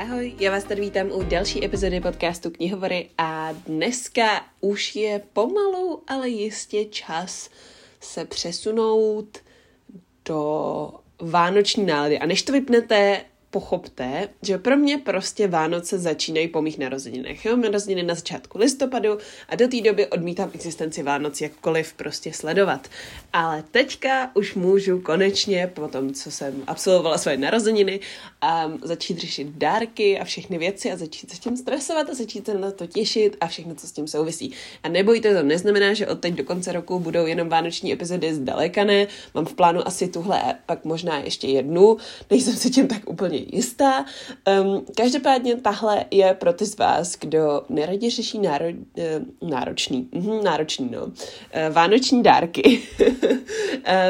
Ahoj, já vás tady vítám u další epizody podcastu Knihovory a dneska už je pomalu, ale jistě čas se přesunout do vánoční nálady. A než to vypnete, pochopte, že pro mě prostě Vánoce začínají po mých narozeninách. Jo? Narozeniny na začátku listopadu a do té doby odmítám existenci Vánoc jakkoliv prostě sledovat. Ale teďka už můžu konečně, po tom, co jsem absolvovala svoje narozeniny, um, začít řešit dárky a všechny věci a začít se tím stresovat a začít se na to těšit a všechno, co s tím souvisí. A nebojte, to neznamená, že od teď do konce roku budou jenom vánoční epizody zdaleka ne. Mám v plánu asi tuhle, pak možná ještě jednu. Nejsem si tím tak úplně jistá. Um, každopádně tahle je pro ty z vás, kdo neradě řeší náro, uh, náročný, uh, náročný, no, uh, vánoční dárky,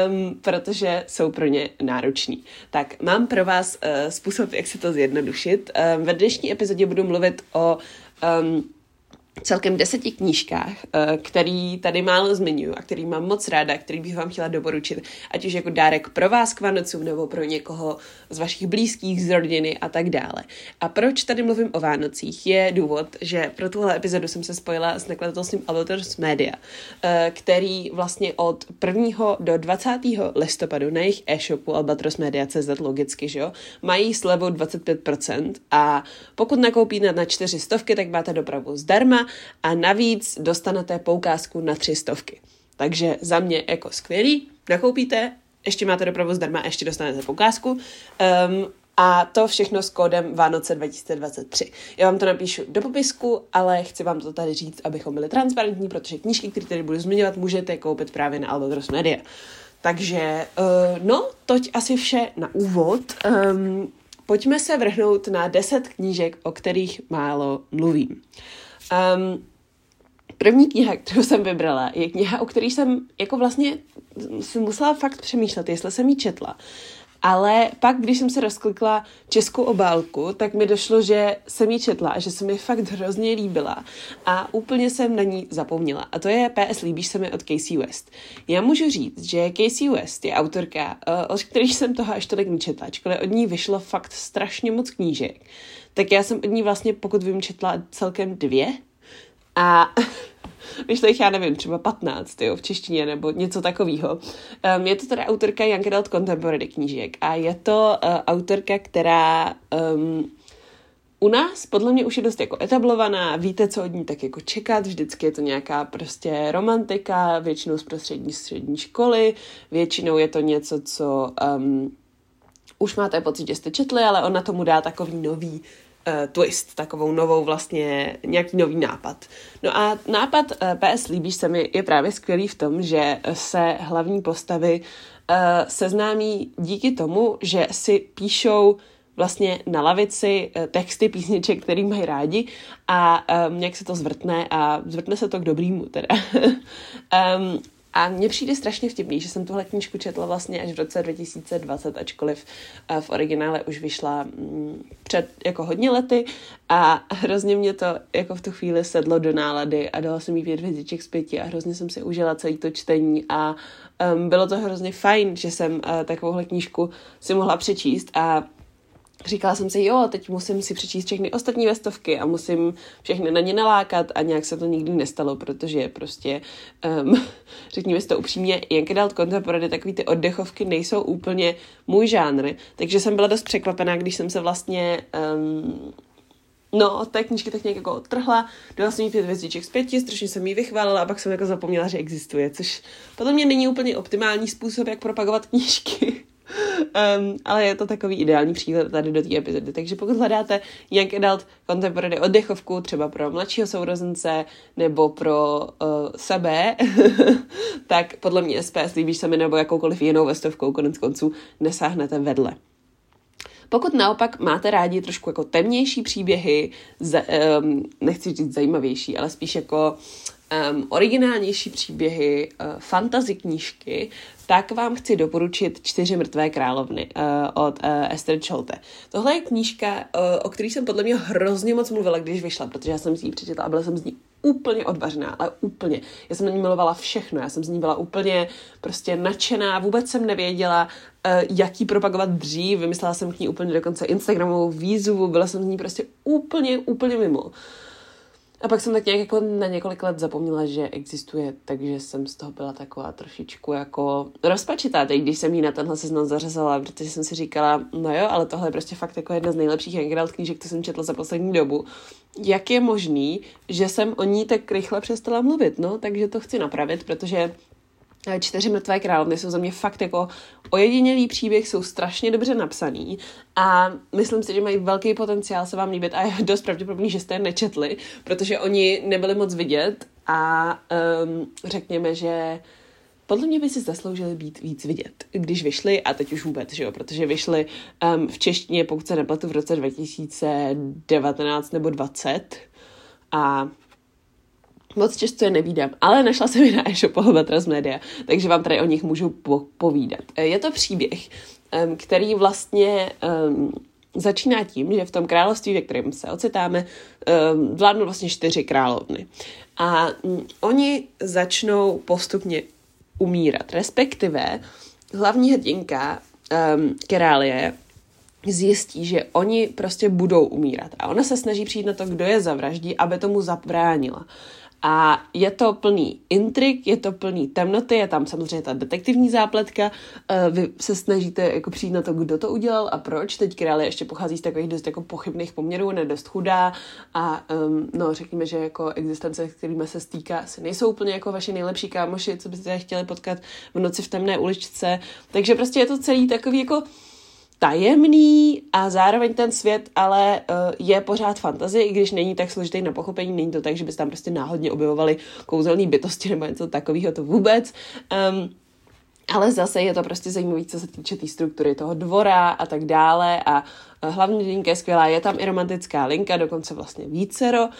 um, protože jsou pro ně nároční. Tak mám pro vás uh, způsob, jak se to zjednodušit. Um, ve dnešní epizodě budu mluvit o um, celkem deseti knížkách, eh, který tady málo zmiňuji a který mám moc ráda, který bych vám chtěla doporučit, ať už jako dárek pro vás k Vánocům nebo pro někoho z vašich blízkých, z rodiny a tak dále. A proč tady mluvím o Vánocích, je důvod, že pro tuhle epizodu jsem se spojila s nakladatelstvím Albatros Media, eh, který vlastně od 1. do 20. listopadu na jejich e-shopu albatrosmedia.cz logicky, že jo, mají slevu 25% a pokud nakoupíte na čtyři stovky, tak máte dopravu zdarma a navíc dostanete poukázku na tři stovky. Takže za mě jako skvělý, nakoupíte, ještě máte dopravu zdarma, ještě dostanete poukázku. Um, a to všechno s kódem Vánoce 2023. Já vám to napíšu do popisku, ale chci vám to tady říct, abychom byli transparentní, protože knížky, které tady budu zmiňovat, můžete koupit právě na Albatros Media. Takže, uh, no, toť asi vše na úvod. Um, pojďme se vrhnout na 10 knížek, o kterých málo mluvím. Um, první kniha, kterou jsem vybrala, je kniha, o které jsem jako vlastně si musela fakt přemýšlet, jestli jsem ji četla. Ale pak, když jsem se rozklikla českou obálku, tak mi došlo, že jsem ji četla a že se mi fakt hrozně líbila. A úplně jsem na ní zapomněla. A to je PS Líbíš se mi od Casey West. Já můžu říct, že Casey West je autorka, eh, od kterých jsem toho až tolik nečetla, ačkoliv od ní vyšlo fakt strašně moc knížek. Tak já jsem od ní vlastně, pokud vím, četla celkem dvě. A vyšlo já nevím, třeba 15, jo, v češtině nebo něco takového. Um, je to teda autorka Young Adult Contemporary knížek a je to uh, autorka, která um, u nás podle mě už je dost jako etablovaná, víte, co od ní tak jako čekat, vždycky je to nějaká prostě romantika, většinou z prostřední střední školy, většinou je to něco, co um, už máte pocit, že jste četli, ale ona tomu dá takový nový uh, twist, takovou novou vlastně, nějaký nový nápad. No a nápad uh, eh, PS Líbíš se mi je právě skvělý v tom, že se hlavní postavy uh, seznámí díky tomu, že si píšou vlastně na lavici texty písniček, který mají rádi a um, jak se to zvrtne a zvrtne se to k dobrýmu teda. um, A mně přijde strašně vtipný, že jsem tuhle knížku četla vlastně až v roce 2020, ačkoliv eh, v originále už vyšla mm, před jako hodně lety. A hrozně mě to jako v tu chvíli sedlo do nálady a dala jsem jí pět hvězdiček z pěti a hrozně jsem si užila celý to čtení. A um, bylo to hrozně fajn, že jsem uh, takovouhle knížku si mohla přečíst a říkala jsem si, jo, teď musím si přečíst všechny ostatní vestovky a musím všechny na ně nalákat a nějak se to nikdy nestalo, protože prostě, um, řekněme si to upřímně, Young Adult Contemporary, takový ty oddechovky nejsou úplně můj žánr, takže jsem byla dost překvapená, když jsem se vlastně um, No, od té knížky tak nějak jako odtrhla, dala jsem jí pět hvězdiček z pěti, strašně jsem jí vychválila a pak jsem jako zapomněla, že existuje, což podle mě není úplně optimální způsob, jak propagovat knížky. Um, ale je to takový ideální příklad tady do té epizody. Takže pokud hledáte Young Adult Contemporary oddechovku, třeba pro mladšího sourozence nebo pro uh, sebe, tak podle mě SPS líbíš se mi nebo jakoukoliv jinou vestovkou konec konců nesáhnete vedle. Pokud naopak máte rádi trošku jako temnější příběhy, z, um, nechci říct zajímavější, ale spíš jako um, originálnější příběhy, uh, fantasy knížky, tak vám chci doporučit Čtyři mrtvé královny uh, od uh, Esther Cholte. Tohle je knížka, uh, o které jsem podle mě hrozně moc mluvila, když vyšla, protože já jsem si ji přečetla a byla jsem z ní úplně odvařená, ale úplně. Já jsem na ní milovala všechno, já jsem z ní byla úplně prostě nadšená, vůbec jsem nevěděla, jak ji propagovat dřív, vymyslela jsem k ní úplně dokonce Instagramovou výzvu, byla jsem z ní prostě úplně, úplně mimo. A pak jsem tak nějak jako na několik let zapomněla, že existuje, takže jsem z toho byla taková trošičku jako rozpačitá, teď když jsem jí na tenhle seznam zařazala, protože jsem si říkala, no jo, ale tohle je prostě fakt jako jedna z nejlepších Engeralt knížek, co jsem četla za poslední dobu. Jak je možný, že jsem o ní tak rychle přestala mluvit? No, takže to chci napravit, protože Čtyři mrtvé královny jsou za mě fakt jako ojedinělý příběh, jsou strašně dobře napsaný a myslím si, že mají velký potenciál se vám líbit a je dost pravděpodobný, že jste je nečetli, protože oni nebyli moc vidět a um, řekněme, že podle mě by si zasloužili být víc vidět, když vyšli, a teď už vůbec, že jo, protože vyšli um, v češtině, pokud se nepletu, v roce 2019 nebo 20 a moc často je nevídám, ale našla jsem je na e-shopu Albatros Media, takže vám tady o nich můžu po- povídat. E, je to příběh, který vlastně začíná tím, že v tom království, ve kterém se ocitáme, vládnou vlastně čtyři královny. A um, oni začnou postupně umírat, respektive hlavní hrdinka um, Kerálie zjistí, že oni prostě budou umírat. A ona se snaží přijít na to, kdo je zavraždí, aby tomu zabránila. A je to plný intrik, je to plný temnoty, je tam samozřejmě ta detektivní zápletka. Eh, vy se snažíte jako přijít na to, kdo to udělal a proč. Teď Králi ještě pochází z takových dost jako pochybných poměrů, ne dost chudá a um, no řekněme, že jako existence, s kterými se stýká, asi nejsou úplně jako vaši nejlepší kámoši, co byste chtěli potkat v noci v temné uličce. Takže prostě je to celý takový jako tajemný a zároveň ten svět ale uh, je pořád fantazie, i když není tak složitý na pochopení, není to tak, že byste tam prostě náhodně objevovali kouzelné bytosti nebo něco takového, to vůbec. Um, ale zase je to prostě zajímavé, co se týče té tý struktury toho dvora a tak dále a uh, hlavní linka je skvělá, je tam i romantická linka, dokonce vlastně vícero. Uh,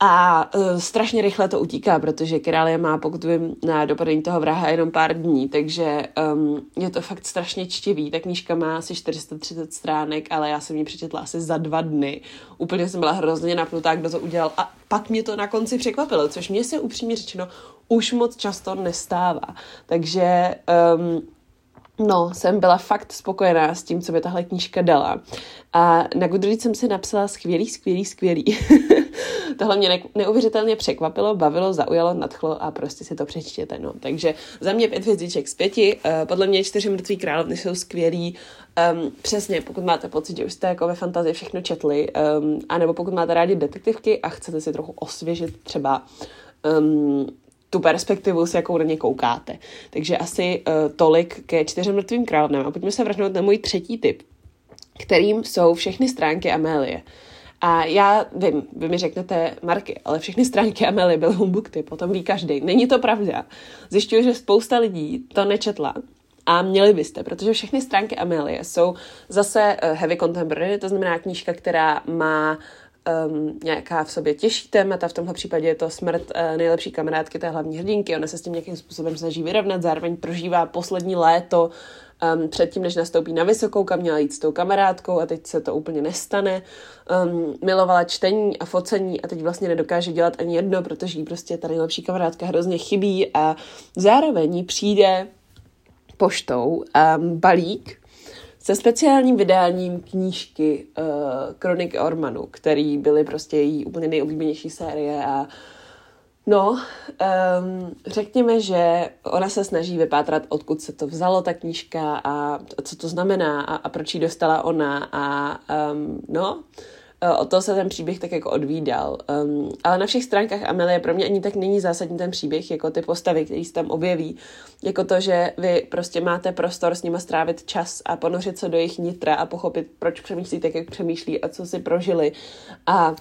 a uh, strašně rychle to utíká, protože Králie má, pokud vím, na dopadení toho vraha jenom pár dní, takže um, je to fakt strašně čtivý. Ta knížka má asi 430 stránek, ale já jsem ji přečetla asi za dva dny. Úplně jsem byla hrozně napnutá, kdo to udělal. A pak mě to na konci překvapilo, což mě se upřímně řečeno už moc často nestává. Takže um, No, jsem byla fakt spokojená s tím, co mi tahle knížka dala. A na Goodreads jsem si napsala skvělý, skvělý, skvělý. Tohle mě ne- neuvěřitelně překvapilo, bavilo, zaujalo, nadchlo a prostě si to přečtěte. No. Takže za mě pět hvězdiček z pěti. Uh, podle mě čtyři mrtví královny jsou skvělí. Um, přesně, pokud máte pocit, že už jste jako ve fantazii všechno četli, um, anebo pokud máte rádi detektivky a chcete si trochu osvěžit třeba um, tu perspektivu, s jakou na ně koukáte. Takže asi uh, tolik ke čtyřem mrtvým královnám. A pojďme se vrhnout na můj třetí tip, kterým jsou všechny stránky Amélie. A já vím, vy mi řeknete, Marky, ale všechny stránky Amélie byly humbug typ, o tom ví každý. Není to pravda. Zjišťuju, že spousta lidí to nečetla a měli byste, protože všechny stránky Amélie jsou zase uh, heavy contemporary, to znamená knížka, která má um, nějaká v sobě těžší témata, v tomhle případě je to smrt uh, nejlepší kamarádky té hlavní hrdinky, ona se s tím nějakým způsobem snaží vyrovnat, zároveň prožívá poslední léto um, předtím, než nastoupí na vysokou, kam měla jít s tou kamarádkou a teď se to úplně nestane. Um, milovala čtení a focení a teď vlastně nedokáže dělat ani jedno, protože jí prostě ta nejlepší kamarádka hrozně chybí a zároveň jí přijde poštou um, balík se speciálním vydáním knížky uh, Kronik Ormanu, který byly prostě její úplně nejoblíbenější série a No, um, řekněme, že ona se snaží vypátrat, odkud se to vzalo, ta knížka a co to znamená a, a proč ji dostala ona a um, no, Eh, o to se ten příběh tak jako odvídal. Um, ale na všech stránkách Amelie pro mě ani tak není zásadní ten příběh, jako ty postavy, které se tam objeví. Jako to, že vy prostě máte prostor s nimi strávit čas a ponořit se do jejich nitra a pochopit, proč přemýšlí tak, jak přemýšlí a co si prožili. A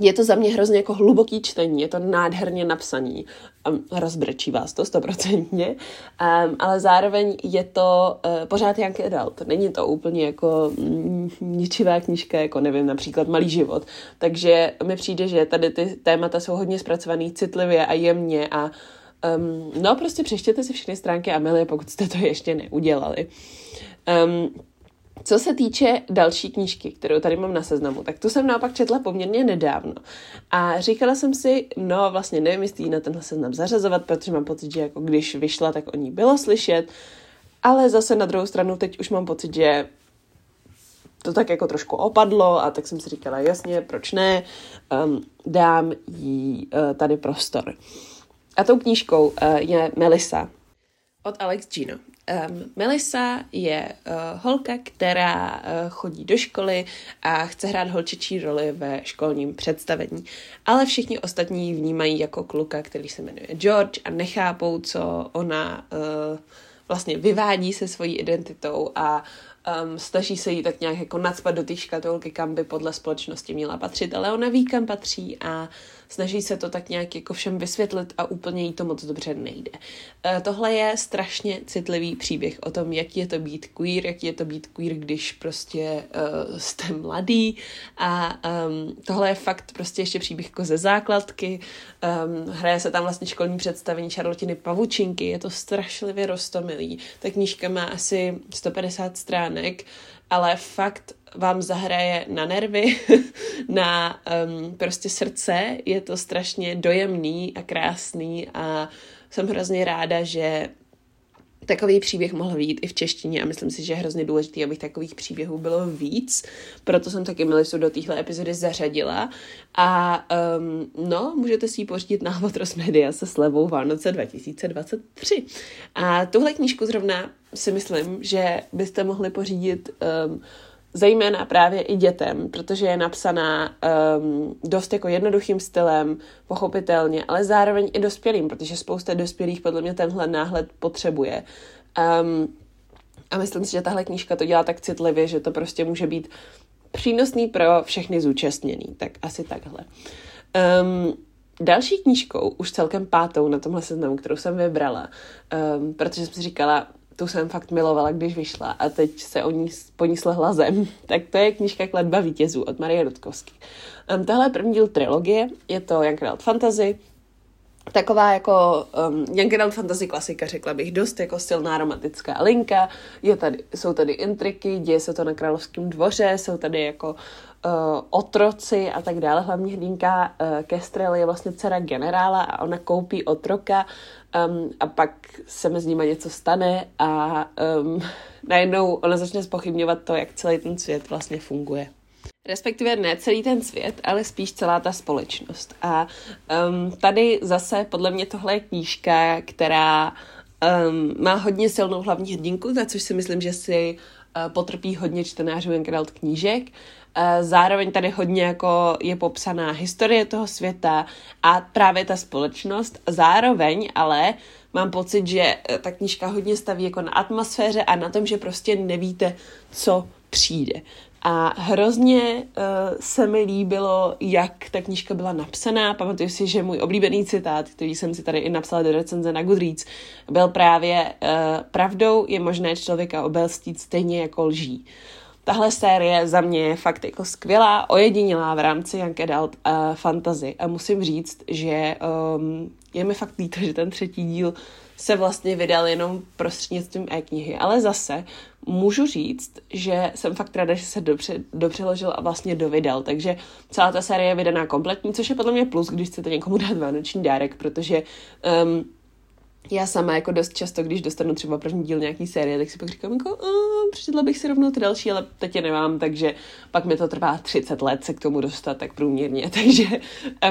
je to za mě hrozně jako hluboký čtení, je to nádherně napsaný, um, rozbrečí vás to stoprocentně, um, ale zároveň je to uh, pořád Young Adult, není to úplně jako mm, ničivá knížka, jako nevím, například Malý život, takže mi přijde, že tady ty témata jsou hodně zpracovaný citlivě a jemně a um, no prostě přečtěte si všechny stránky Amelie, pokud jste to ještě neudělali. Um, co se týče další knížky, kterou tady mám na seznamu, tak tu jsem naopak četla poměrně nedávno. A říkala jsem si, no vlastně nevím, jestli ji na tenhle seznam zařazovat, protože mám pocit, že jako když vyšla, tak o ní bylo slyšet. Ale zase na druhou stranu teď už mám pocit, že to tak jako trošku opadlo a tak jsem si říkala, jasně, proč ne, um, dám jí uh, tady prostor. A tou knížkou uh, je Melissa od Alex Gino. Um, Melissa je uh, holka, která uh, chodí do školy a chce hrát holčičí roli ve školním představení. Ale všichni ostatní vnímají jako kluka, který se jmenuje George a nechápou, co ona uh, vlastně vyvádí se svojí identitou a um, snaží se jí tak nějak jako nadspat do té škatulky, kam by podle společnosti měla patřit, ale ona ví, kam patří a snaží se to tak nějak jako všem vysvětlit a úplně jí to moc dobře nejde. Uh, tohle je strašně citlivý příběh o tom, jak je to být queer, jak je to být queer, když prostě uh, jste mladý a um, tohle je fakt prostě ještě příběh jako ze základky. Um, hraje se tam vlastně školní představení Charlotiny Pavučinky, je to strašlivě rostomilý. Ta knížka má asi 150 stránek, ale fakt vám zahraje na nervy, na um, prostě srdce. Je to strašně dojemný a krásný a jsem hrozně ráda, že takový příběh mohl být i v češtině a myslím si, že je hrozně důležité, abych takových příběhů bylo víc. Proto jsem taky Melisu do téhle epizody zařadila. A um, no, můžete si ji pořídit na Albatros Media se slevou Vánoce 2023. A tuhle knížku zrovna si myslím, že byste mohli pořídit um, zejména právě i dětem, protože je napsaná um, dost jako jednoduchým stylem, pochopitelně, ale zároveň i dospělým, protože spousta dospělých podle mě tenhle náhled potřebuje. Um, a myslím si, že tahle knížka to dělá tak citlivě, že to prostě může být přínosný pro všechny zúčastněný. Tak asi takhle. Um, další knížkou, už celkem pátou na tomhle seznamu, kterou jsem vybrala, um, protože jsem si říkala, tu jsem fakt milovala, když vyšla a teď se o ní, po ní slehla zem. Tak to je knížka Kletba vítězů od Marie Rudkovský. Um, tohle je první díl trilogie, je to Adult Fantasy, taková jako um, Young Adult Fantasy klasika, řekla bych, dost jako silná romantická linka, je tady, jsou tady intriky, děje se to na královském dvoře, jsou tady jako uh, otroci a tak dále. Hlavní hrdinka uh, Kestrel je vlastně dcera generála a ona koupí otroka um, a pak se mezi nimi něco stane a um, najednou ona začne spochybňovat to, jak celý ten svět vlastně funguje. Respektive ne celý ten svět, ale spíš celá ta společnost. A um, tady zase podle mě tohle je knížka, která um, má hodně silnou hlavní hrdinku, za což si myslím, že si uh, potrpí hodně čtenářů Enkralt knížek. Uh, zároveň tady hodně jako je popsaná historie toho světa a právě ta společnost. Zároveň ale mám pocit, že uh, ta knížka hodně staví jako na atmosféře a na tom, že prostě nevíte, co přijde. A hrozně uh, se mi líbilo, jak ta knížka byla napsaná. Pamatuju si, že můj oblíbený citát, který jsem si tady i napsala do recenze na Goodreads, byl právě uh, pravdou je možné člověka obelstít stejně jako lží. Tahle série za mě je fakt jako skvělá, ojedinělá v rámci Young Adult uh, fantasy. A musím říct, že um, je mi fakt líto, že ten třetí díl se vlastně vydal jenom prostřednictvím e-knihy, ale zase můžu říct, že jsem fakt ráda, že se dobře, dopřeložil a vlastně dovydal, takže celá ta série je vydaná kompletní, což je podle mě plus, když chcete někomu dát vánoční dárek, protože um, já sama jako dost často, když dostanu třeba první díl nějaký série, tak si pak říkám jako, přečetla bych si rovnou ty další, ale teď je nemám, takže pak mi to trvá 30 let se k tomu dostat tak průměrně, takže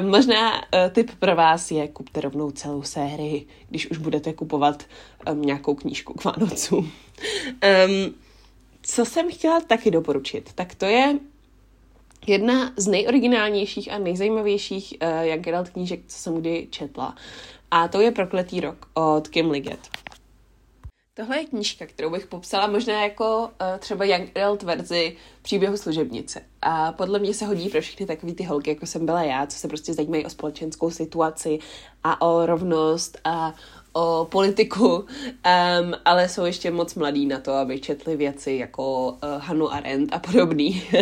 možná uh, tip pro vás je kupte rovnou celou sérii, když už budete kupovat um, nějakou knížku k Vánocům. Um, co jsem chtěla taky doporučit, tak to je jedna z nejoriginálnějších a nejzajímavějších uh, Young Adult knížek, co jsem kdy četla. A to je Prokletý rok od Kim Liggett. Tohle je knížka, kterou bych popsala možná jako uh, třeba Young Adult verzi příběhu služebnice. A podle mě se hodí pro všechny takové ty holky, jako jsem byla já, co se prostě zajímají o společenskou situaci a o rovnost a o politiku, um, ale jsou ještě moc mladí na to, aby četli věci jako uh, Hanu Arendt a podobný.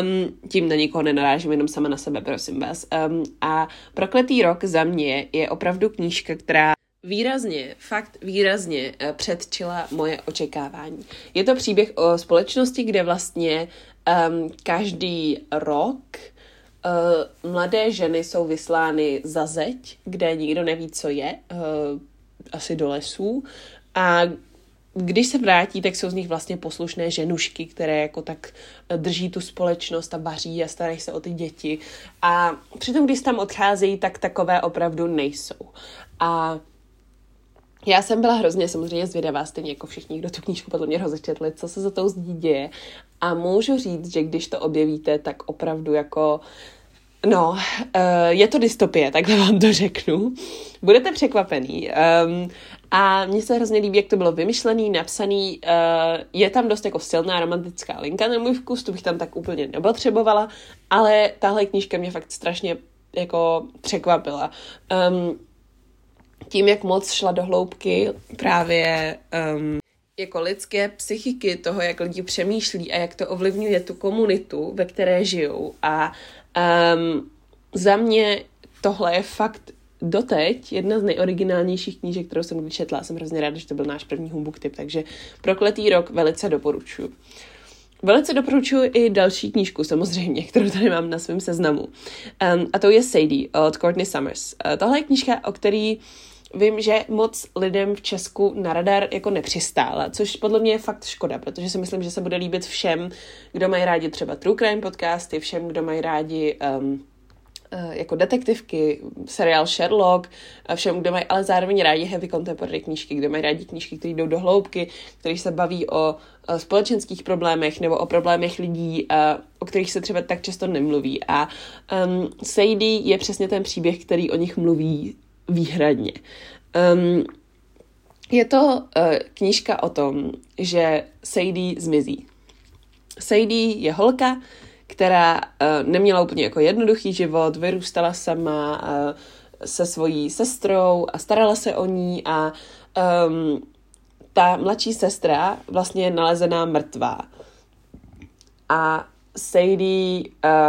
um, tím na nikoho nenarážím, jenom sama na sebe, prosím vás. Um, a Prokletý rok za mě je opravdu knížka, která výrazně, fakt výrazně uh, předčila moje očekávání. Je to příběh o společnosti, kde vlastně um, každý rok Uh, mladé ženy jsou vyslány za zeď, kde nikdo neví, co je, uh, asi do lesů. A když se vrátí, tak jsou z nich vlastně poslušné ženušky, které jako tak drží tu společnost a vaří a starají se o ty děti. A přitom, když tam odcházejí, tak takové opravdu nejsou. A já jsem byla hrozně samozřejmě zvědavá, stejně jako všichni, kdo tu knížku podle mě rozečetli, co se za tou zdí děje. A můžu říct, že když to objevíte, tak opravdu jako No, uh, je to dystopie, takhle vám to řeknu. Budete překvapený. Um, a mně se hrozně líbí, jak to bylo vymyšlený, napsaný. Uh, je tam dost jako silná romantická linka na můj vkus, tu bych tam tak úplně nepotřebovala, ale tahle knížka mě fakt strašně jako překvapila. Um, tím, jak moc šla do hloubky právě um, jako lidské psychiky, toho, jak lidi přemýšlí a jak to ovlivňuje tu komunitu, ve které žijou. A um, za mě tohle je fakt doteď jedna z nejoriginálnějších knížek, kterou jsem kdy četla. Jsem hrozně ráda, že to byl náš první humbuk tip, takže Prokletý rok velice doporučuji. Velice doporučuji i další knížku, samozřejmě, kterou tady mám na svém seznamu. Um, a to je Sadie od Courtney Summers. Uh, tohle je knížka, o který vím, že moc lidem v Česku na radar jako nepřistála, což podle mě je fakt škoda, protože si myslím, že se bude líbit všem, kdo mají rádi třeba true crime podcasty, všem, kdo mají rádi um, jako detektivky, seriál Sherlock, všem, kdo mají ale zároveň rádi heavy contemporary knížky, kdo mají rádi knížky, které jdou do hloubky, které se baví o společenských problémech nebo o problémech lidí, o kterých se třeba tak často nemluví. A um, Sadie je přesně ten příběh, který o nich mluví výhradně. Um, je to uh, knížka o tom, že Sadie zmizí. Sadie je holka, která uh, neměla úplně jako jednoduchý život, vyrůstala sama uh, se svojí sestrou a starala se o ní a um, ta mladší sestra vlastně je nalezená mrtvá. A Sadie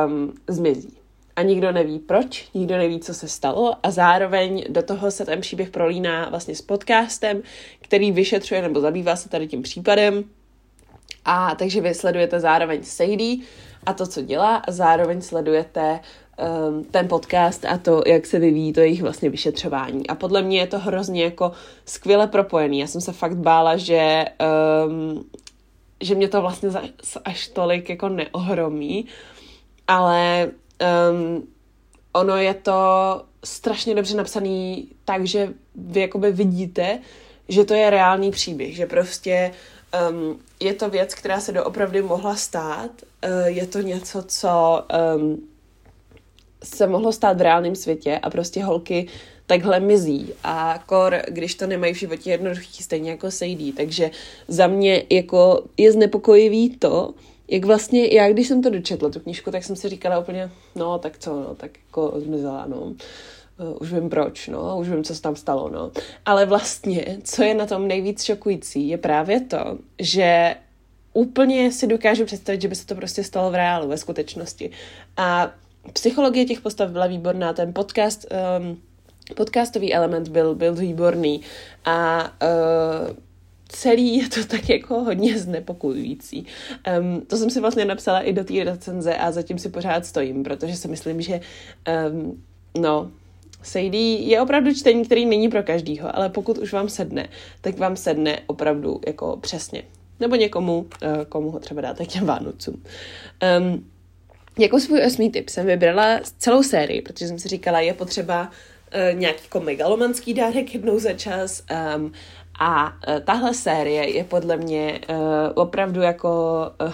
um, zmizí a nikdo neví proč, nikdo neví, co se stalo a zároveň do toho se ten příběh prolíná vlastně s podcastem, který vyšetřuje nebo zabývá se tady tím případem a takže vy sledujete zároveň Sadie a to, co dělá a zároveň sledujete um, ten podcast a to, jak se vyvíjí to jejich vlastně vyšetřování. A podle mě je to hrozně jako skvěle propojený. Já jsem se fakt bála, že, um, že mě to vlastně až tolik jako neohromí, ale um, ono je to strašně dobře napsaný tak, že vy jakoby vidíte, že to je reálný příběh, že prostě um, je to věc, která se doopravdy mohla stát, uh, je to něco, co um, se mohlo stát v reálném světě a prostě holky takhle mizí. A kor, když to nemají v životě jednoduchý, stejně jako Sadie, takže za mě jako je znepokojivý to, jak vlastně já, když jsem to dočetla, tu knížku, tak jsem si říkala úplně, no tak co, no, tak jako zmizela, no. Uh, už vím proč, no, už vím, co se tam stalo, no. Ale vlastně, co je na tom nejvíc šokující, je právě to, že úplně si dokážu představit, že by se to prostě stalo v reálu, ve skutečnosti. A psychologie těch postav byla výborná, ten podcast, um, podcastový element byl, byl výborný a uh, celý je to tak jako hodně znepokojující. Um, to jsem si vlastně napsala i do té recenze a zatím si pořád stojím, protože si myslím, že um, no, Sadie je opravdu čtení, který není pro každýho, ale pokud už vám sedne, tak vám sedne opravdu jako přesně. Nebo někomu, uh, komu ho třeba dáte k těm Vánocům. Um, jako svůj osmý tip jsem vybrala celou sérii, protože jsem si říkala, je potřeba uh, nějaký jako megalomanský dárek jednou za čas um, a uh, tahle série je podle mě uh, opravdu jako uh,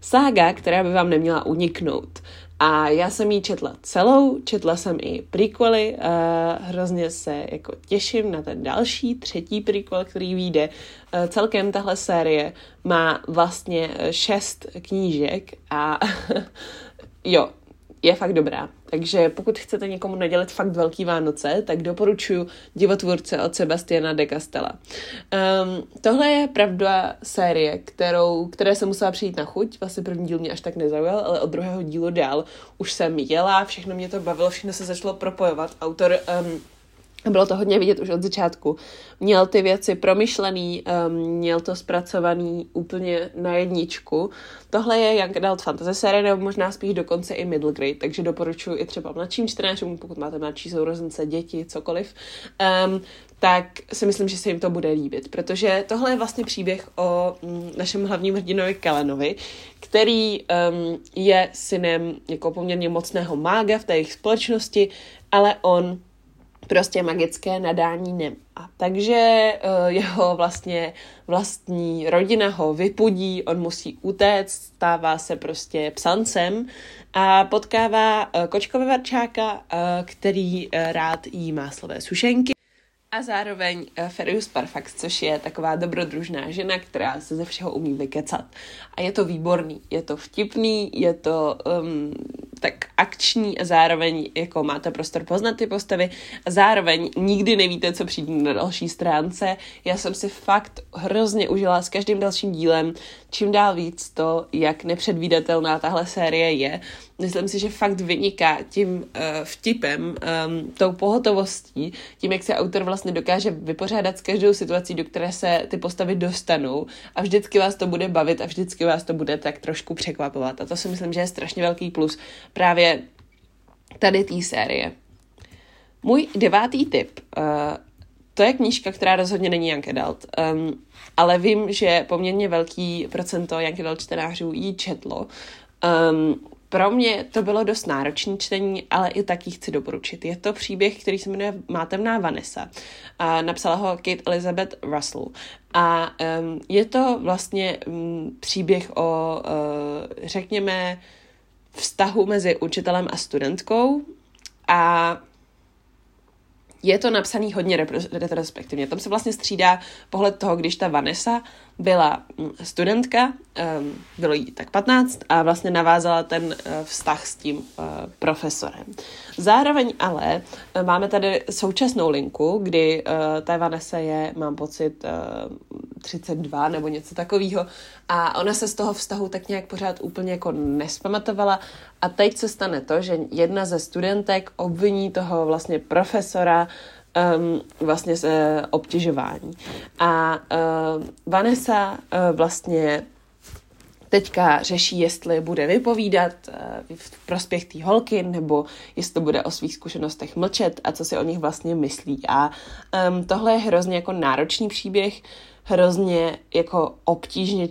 sága, která by vám neměla uniknout. A já jsem ji četla celou, četla jsem i prequely, uh, hrozně se jako těším na ten další, třetí prequel, který vyjde. Uh, celkem tahle série má vlastně šest knížek a jo, je fakt dobrá. Takže pokud chcete někomu nadělit fakt velký Vánoce, tak doporučuji divotvůrce od Sebastiana de Castella. Um, tohle je pravda série, kterou, které jsem musela přijít na chuť. Vlastně první díl mě až tak nezaujal, ale od druhého dílu dál už jsem jela, všechno mě to bavilo, všechno se začalo propojovat. Autor um, bylo to hodně vidět už od začátku. Měl ty věci promyšlený, um, měl to zpracovaný úplně na jedničku. Tohle je Young Adult Fantasy série, nebo možná spíš dokonce i middle grade, takže doporučuji i třeba mladším čtenářům, pokud máte mladší sourozence, děti, cokoliv, um, tak si myslím, že se jim to bude líbit, protože tohle je vlastně příběh o mm, našem hlavním hrdinovi Kalenovi, který um, je synem jako poměrně mocného mága v té jejich společnosti, ale on prostě magické nadání nemá. Takže uh, jeho vlastně vlastní rodina ho vypudí, on musí utéct, stává se prostě psancem a potkává uh, kočkové varčáka, uh, který rád jí máslové sušenky. A zároveň uh, Ferius Parfax, což je taková dobrodružná žena, která se ze všeho umí vykecat. A je to výborný, je to vtipný, je to um, tak akční a zároveň jako máte prostor poznat ty postavy a zároveň nikdy nevíte, co přijde na další stránce. Já jsem si fakt hrozně užila s každým dalším dílem, čím dál víc to, jak nepředvídatelná tahle série je. Myslím si, že fakt vyniká tím uh, vtipem, um, tou pohotovostí, tím, jak se autor vlastně dokáže vypořádat s každou situací, do které se ty postavy dostanou a vždycky vás to bude bavit a vždycky vás to bude tak trošku překvapovat. A to si myslím, že je strašně velký plus právě tady té série. Můj devátý tip, uh, to je knížka, která rozhodně není Young Adult, um, ale vím, že poměrně velký procento Young Adult čtenářů ji četlo. Um, pro mě to bylo dost náročné čtení, ale i taky chci doporučit. Je to příběh, který se jmenuje Mátemná Vanessa. A napsala ho Kate Elizabeth Russell. A um, je to vlastně um, příběh o, uh, řekněme, vztahu mezi učitelem a studentkou a je to napsaný hodně retrospektivně. Tam se vlastně střídá pohled toho, když ta Vanessa byla mm, studentka, bylo jí tak 15 a vlastně navázala ten uh, vztah s tím uh, profesorem. Zároveň ale uh, máme tady současnou linku, kdy ta Vanessa je, mám pocit, uh, 32 nebo něco takového a ona se z toho vztahu tak nějak pořád úplně jako nespamatovala a teď se stane to, že jedna ze studentek obviní toho vlastně profesora um, vlastně z obtěžování. A uh, Vanessa uh, vlastně teďka řeší, jestli bude vypovídat uh, v prospěch té holky, nebo jestli to bude o svých zkušenostech mlčet a co si o nich vlastně myslí. A um, tohle je hrozně jako náročný příběh, hrozně jako obtížně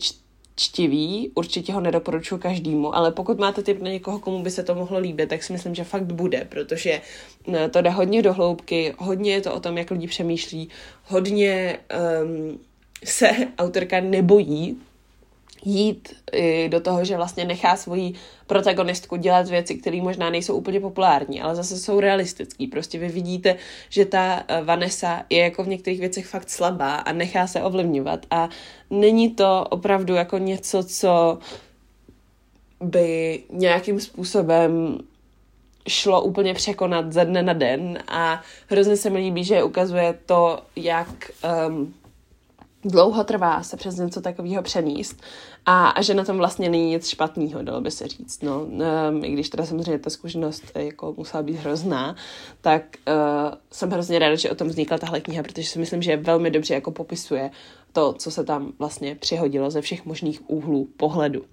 čtivý, určitě ho nedoporučuji každému, ale pokud máte typ na někoho, komu by se to mohlo líbit, tak si myslím, že fakt bude, protože eh, to jde hodně do hloubky, hodně je to o tom, jak lidi přemýšlí, hodně um, se autorka nebojí jít do toho, že vlastně nechá svoji protagonistku dělat věci, které možná nejsou úplně populární, ale zase jsou realistický. Prostě vy vidíte, že ta eh, Vanessa je jako v některých věcech fakt slabá a nechá se ovlivňovat a není to opravdu jako něco, co by nějakým způsobem šlo úplně překonat ze dne na den a hrozně se mi líbí, že ukazuje to, jak um, dlouho trvá se přes něco takového přenést a, a že na tom vlastně není nic špatného, dalo by se říct. No. Um, I když teda samozřejmě ta zkušenost eh, jako musela být hrozná, tak uh, jsem hrozně ráda, že o tom vznikla tahle kniha, protože si myslím, že velmi dobře jako popisuje to, co se tam vlastně přihodilo ze všech možných úhlů pohledu.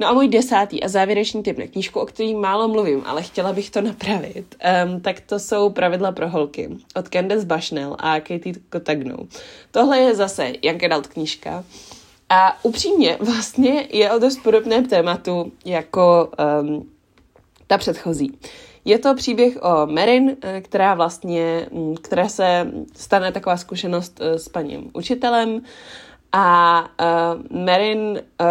No a můj desátý a závěrečný tip na knížku, o který málo mluvím, ale chtěla bych to napravit, um, tak to jsou Pravidla pro holky od Candace Bushnell a Katie Kotagnou. Tohle je zase Young Adult knížka a upřímně vlastně je o dost podobném tématu jako um, ta předchozí. Je to příběh o Merin, eh, která vlastně, mm, které se stane taková zkušenost eh, s paním učitelem a uh, Merin uh,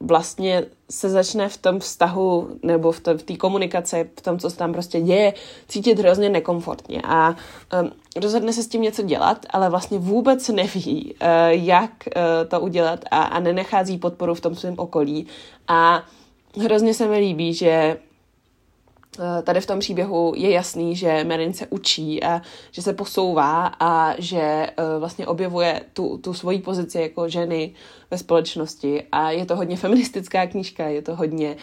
vlastně se začne v tom vztahu nebo v té komunikaci, v tom, co se tam prostě děje, cítit hrozně nekomfortně. A um, rozhodne se s tím něco dělat, ale vlastně vůbec neví, uh, jak uh, to udělat a, a nenechází podporu v tom svém okolí. A hrozně se mi líbí, že tady v tom příběhu je jasný, že Merin se učí a že se posouvá a že uh, vlastně objevuje tu, tu svoji pozici jako ženy ve společnosti. A je to hodně feministická knížka, je to hodně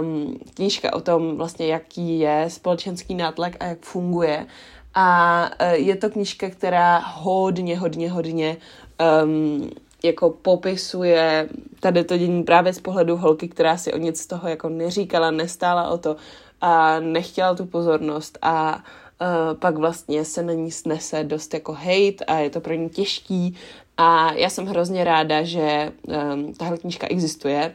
um, knížka o tom vlastně, jaký je společenský nátlak a jak funguje. A uh, je to knížka, která hodně, hodně, hodně um, jako popisuje tady to dění právě z pohledu holky, která si o nic z toho jako neříkala, nestála o to, a nechtěla tu pozornost a uh, pak vlastně se na ní snese dost jako hate a je to pro ní těžký. A já jsem hrozně ráda, že um, tahle knížka existuje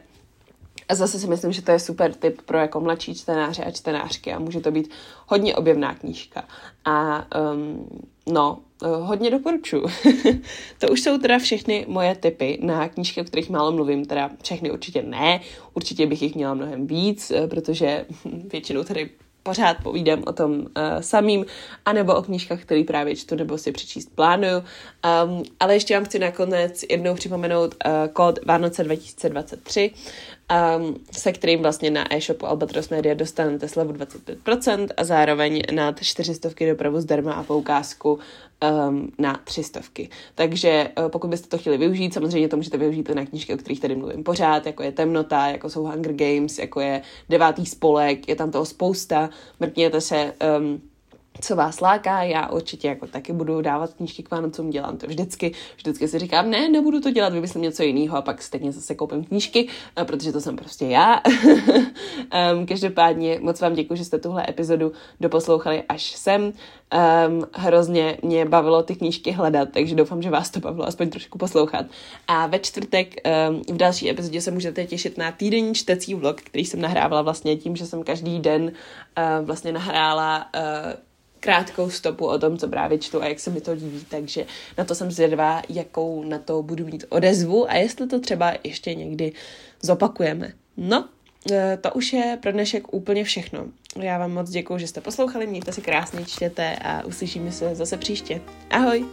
a zase si myslím, že to je super tip pro jako mladší čtenáře a čtenářky a může to být hodně objevná knížka. A um, no, eh, hodně doporučuji. to už jsou teda všechny moje tipy na knížky, o kterých málo mluvím, teda všechny určitě ne, určitě bych jich měla mnohem víc, eh, protože většinou tady pořád povídám o tom uh, samým, anebo o knížkách, které právě čtu nebo si přečíst plánuju. Um, ale ještě vám chci nakonec jednou připomenout uh, kód Vánoce 2023, um, se kterým vlastně na e-shopu Albatros Media dostanete slevu 25% a zároveň na 400 dopravu zdarma a poukázku um, na 300. Takže uh, pokud byste to chtěli využít, samozřejmě to můžete využít na knížky, o kterých tady mluvím pořád, jako je Temnota, jako jsou Hunger Games, jako je Devátý spolek, je tam toho spousta, mrkněte se um, co vás láká, já určitě jako taky budu dávat knížky k Vánocům, dělám to vždycky, vždycky si říkám, ne, nebudu to dělat, vymyslím něco jiného a pak stejně zase koupím knížky, eh, protože to jsem prostě já. um, každopádně moc vám děkuji, že jste tuhle epizodu doposlouchali až sem. Um, hrozně mě bavilo ty knížky hledat, takže doufám, že vás to bavilo aspoň trošku poslouchat. A ve čtvrtek um, v další epizodě se můžete těšit na týdenní čtecí vlog, který jsem nahrávala vlastně tím, že jsem každý den uh, vlastně nahrála uh, krátkou stopu o tom, co právě čtu a jak se mi to líbí, takže na to jsem zvědavá, jakou na to budu mít odezvu a jestli to třeba ještě někdy zopakujeme. No, e, to už je pro dnešek úplně všechno. Já vám moc děkuji, že jste poslouchali, mějte si krásně, čtěte a uslyšíme se zase příště. Ahoj!